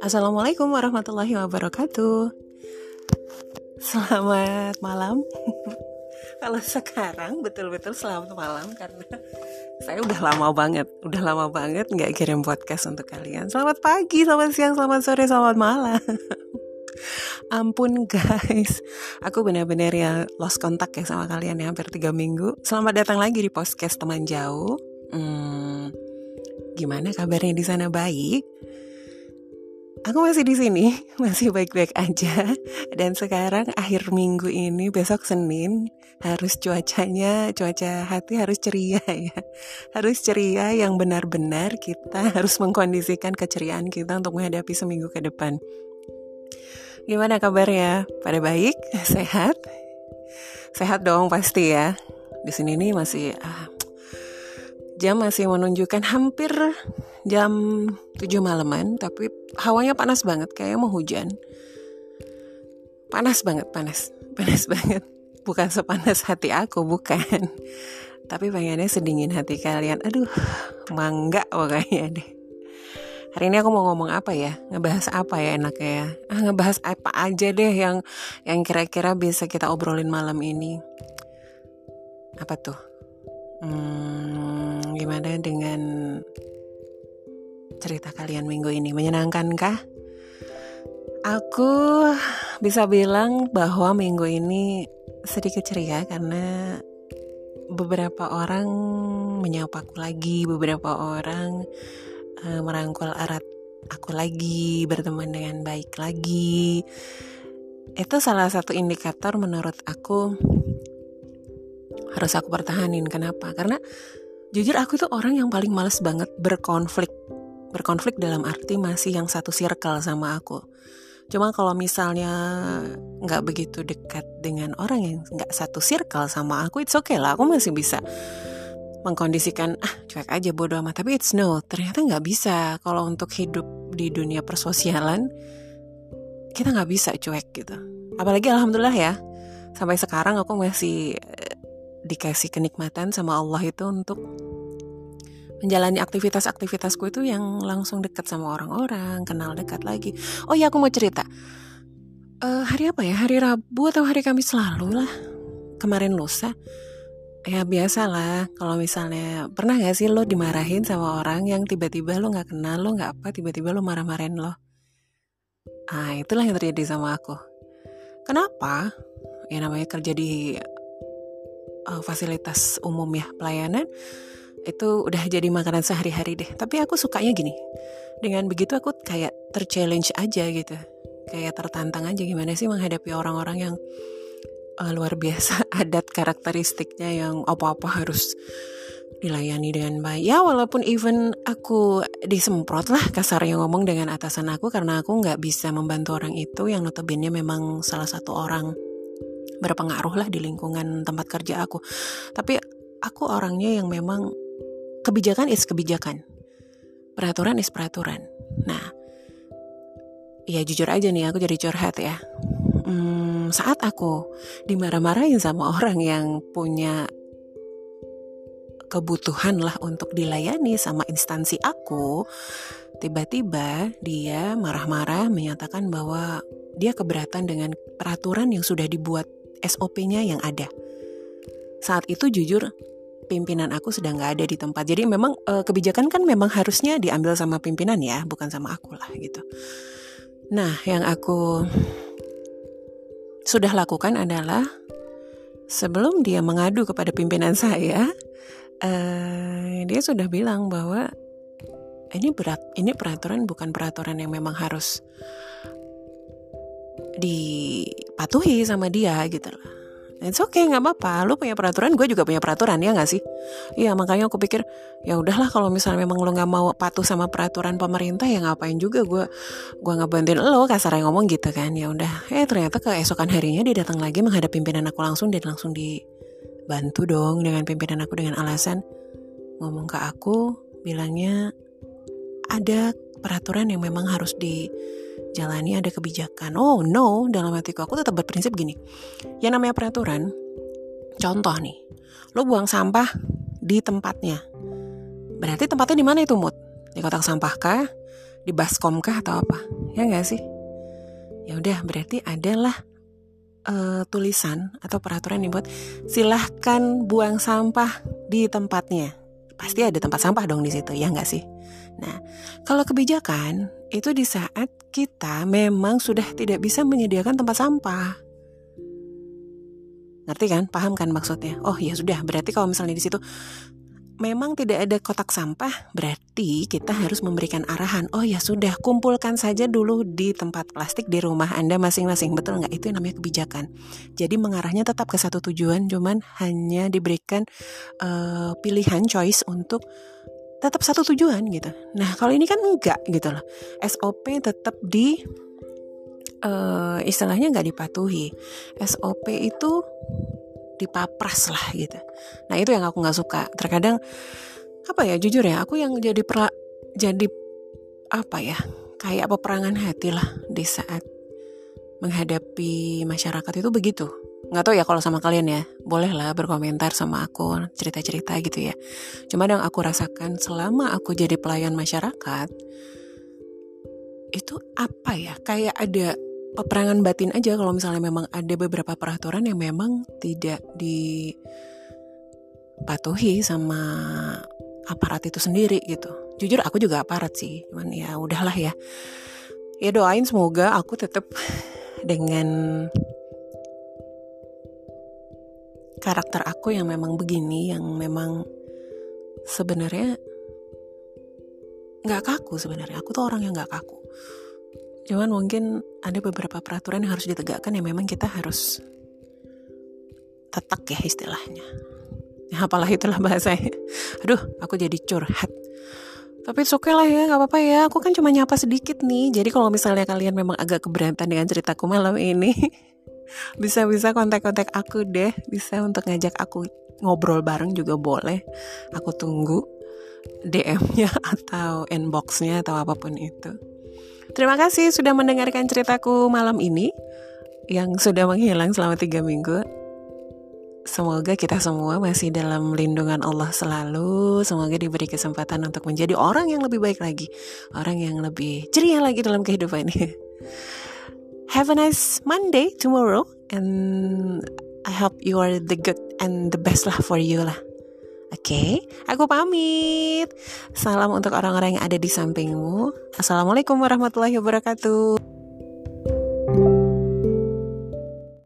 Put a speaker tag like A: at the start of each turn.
A: Assalamualaikum warahmatullahi wabarakatuh. Selamat malam. Kalau sekarang betul-betul selamat malam karena saya udah lama banget, udah lama banget nggak kirim podcast untuk kalian. Selamat pagi, selamat siang, selamat sore, selamat malam. Ampun guys, aku benar-benar ya lost kontak ya sama kalian ya hampir tiga minggu. Selamat datang lagi di podcast teman jauh. Hmm, gimana kabarnya di sana baik? Aku masih di sini, masih baik-baik aja. Dan sekarang akhir minggu ini, besok Senin, harus cuacanya, cuaca hati harus ceria ya. Harus ceria yang benar-benar kita harus mengkondisikan keceriaan kita untuk menghadapi seminggu ke depan. Gimana kabarnya? Pada baik? Sehat? Sehat dong pasti ya. Di sini nih masih ah, jam masih menunjukkan hampir jam 7 malaman tapi hawanya panas banget kayak mau hujan panas banget panas panas banget bukan sepanas hati aku bukan tapi pengennya sedingin hati kalian aduh mangga pokoknya deh hari ini aku mau ngomong apa ya ngebahas apa ya enaknya ya ah, ngebahas apa aja deh yang yang kira-kira bisa kita obrolin malam ini apa tuh hmm, gimana dengan cerita kalian minggu ini? Menyenangkankah? Aku bisa bilang bahwa minggu ini sedikit ceria karena beberapa orang menyapaku lagi, beberapa orang uh, merangkul erat aku lagi, berteman dengan baik lagi. Itu salah satu indikator menurut aku harus aku pertahanin. Kenapa? Karena jujur aku tuh orang yang paling males banget berkonflik berkonflik dalam arti masih yang satu circle sama aku cuma kalau misalnya nggak begitu dekat dengan orang yang nggak satu circle sama aku it's okay lah aku masih bisa mengkondisikan ah cuek aja bodo amat tapi it's no ternyata nggak bisa kalau untuk hidup di dunia persosialan kita nggak bisa cuek gitu apalagi alhamdulillah ya sampai sekarang aku masih eh, dikasih kenikmatan sama Allah itu untuk menjalani aktivitas-aktivitasku itu yang langsung dekat sama orang-orang, kenal dekat lagi. Oh iya aku mau cerita. Uh, hari apa ya? Hari Rabu atau hari Kamis lalu lah. Kemarin lusa. Ya biasa lah kalau misalnya pernah gak sih lo dimarahin sama orang yang tiba-tiba lo gak kenal lo gak apa tiba-tiba lo marah-marahin lo. Ah itulah yang terjadi sama aku. Kenapa? Ya namanya kerja di uh, fasilitas umum ya pelayanan itu udah jadi makanan sehari-hari deh tapi aku sukanya gini dengan begitu aku kayak terchallenge aja gitu kayak tertantang aja gimana sih menghadapi orang-orang yang uh, luar biasa adat karakteristiknya yang apa-apa harus dilayani dengan baik ya walaupun even aku disemprot lah kasarnya ngomong dengan atasan aku karena aku nggak bisa membantu orang itu yang notabene memang salah satu orang berpengaruh lah di lingkungan tempat kerja aku tapi aku orangnya yang memang kebijakan is kebijakan. Peraturan is peraturan. Nah, ya jujur aja nih aku jadi curhat ya. Hmm, saat aku dimarah-marahin sama orang yang punya kebutuhan lah untuk dilayani sama instansi aku, tiba-tiba dia marah-marah menyatakan bahwa dia keberatan dengan peraturan yang sudah dibuat SOP-nya yang ada. Saat itu jujur pimpinan aku sedang nggak ada di tempat. Jadi memang e, kebijakan kan memang harusnya diambil sama pimpinan ya, bukan sama aku lah gitu. Nah, yang aku sudah lakukan adalah sebelum dia mengadu kepada pimpinan saya, e, dia sudah bilang bahwa ini berat, ini peraturan bukan peraturan yang memang harus dipatuhi sama dia gitu lah It's okay, nggak apa-apa. Lu punya peraturan, gue juga punya peraturan ya nggak sih? Iya, makanya aku pikir ya udahlah kalau misalnya memang lu nggak mau patuh sama peraturan pemerintah ya ngapain juga gue gue nggak bantuin lo kasar yang ngomong gitu kan ya udah. Eh ternyata keesokan harinya dia datang lagi menghadap pimpinan aku langsung dan langsung dibantu dong dengan pimpinan aku dengan alasan ngomong ke aku bilangnya ada peraturan yang memang harus di jalani ada kebijakan. Oh no, dalam hatiku aku tetap berprinsip gini. Yang namanya peraturan, contoh nih, lo buang sampah di tempatnya. Berarti tempatnya di mana itu mood? Di kotak sampah kah? Di baskom kah atau apa? Ya nggak sih? Ya udah berarti adalah uh, tulisan atau peraturan yang buat silahkan buang sampah di tempatnya. Pasti ada tempat sampah dong di situ, ya nggak sih? Nah, kalau kebijakan itu di saat kita memang sudah tidak bisa menyediakan tempat sampah. Ngerti kan? Paham kan maksudnya? Oh ya sudah, berarti kalau misalnya di situ memang tidak ada kotak sampah, berarti kita harus memberikan arahan. Oh ya sudah, kumpulkan saja dulu di tempat plastik di rumah Anda masing-masing. Betul nggak? Itu yang namanya kebijakan. Jadi mengarahnya tetap ke satu tujuan, cuman hanya diberikan uh, pilihan choice untuk tetap satu tujuan gitu. Nah kalau ini kan enggak gitu loh. SOP tetap di uh, istilahnya nggak dipatuhi. SOP itu dipapras lah gitu. Nah itu yang aku nggak suka. Terkadang apa ya jujur ya aku yang jadi perla, jadi apa ya kayak peperangan hati lah di saat menghadapi masyarakat itu begitu. Nggak tahu ya kalau sama kalian ya, bolehlah berkomentar sama aku cerita-cerita gitu ya. Cuma yang aku rasakan selama aku jadi pelayan masyarakat itu apa ya kayak ada peperangan batin aja kalau misalnya memang ada beberapa peraturan yang memang tidak dipatuhi sama aparat itu sendiri gitu. Jujur aku juga aparat sih, cuman ya udahlah ya. Ya doain semoga aku tetap dengan karakter aku yang memang begini, yang memang sebenarnya nggak kaku sebenarnya. Aku tuh orang yang nggak kaku Cuman mungkin ada beberapa peraturan yang harus ditegakkan yang memang kita harus tetak ya istilahnya. Ya, apalah itulah bahasanya. Aduh, aku jadi curhat. Tapi oke okay lah ya, gak apa-apa ya. Aku kan cuma nyapa sedikit nih. Jadi kalau misalnya kalian memang agak keberatan dengan ceritaku malam ini, bisa-bisa kontak-kontak aku deh. Bisa untuk ngajak aku ngobrol bareng juga boleh. Aku tunggu DM-nya atau inbox-nya atau apa pun itu. Terima kasih sudah mendengarkan ceritaku malam ini yang sudah menghilang selama tiga minggu. Semoga kita semua masih dalam lindungan Allah selalu. Semoga diberi kesempatan untuk menjadi orang yang lebih baik lagi, orang yang lebih ceria lagi dalam kehidupan ini. Have a nice Monday tomorrow, and I hope you are the good and the best lah for you lah. Oke, okay, aku pamit. Salam untuk orang-orang yang ada di sampingmu. Assalamualaikum warahmatullahi wabarakatuh.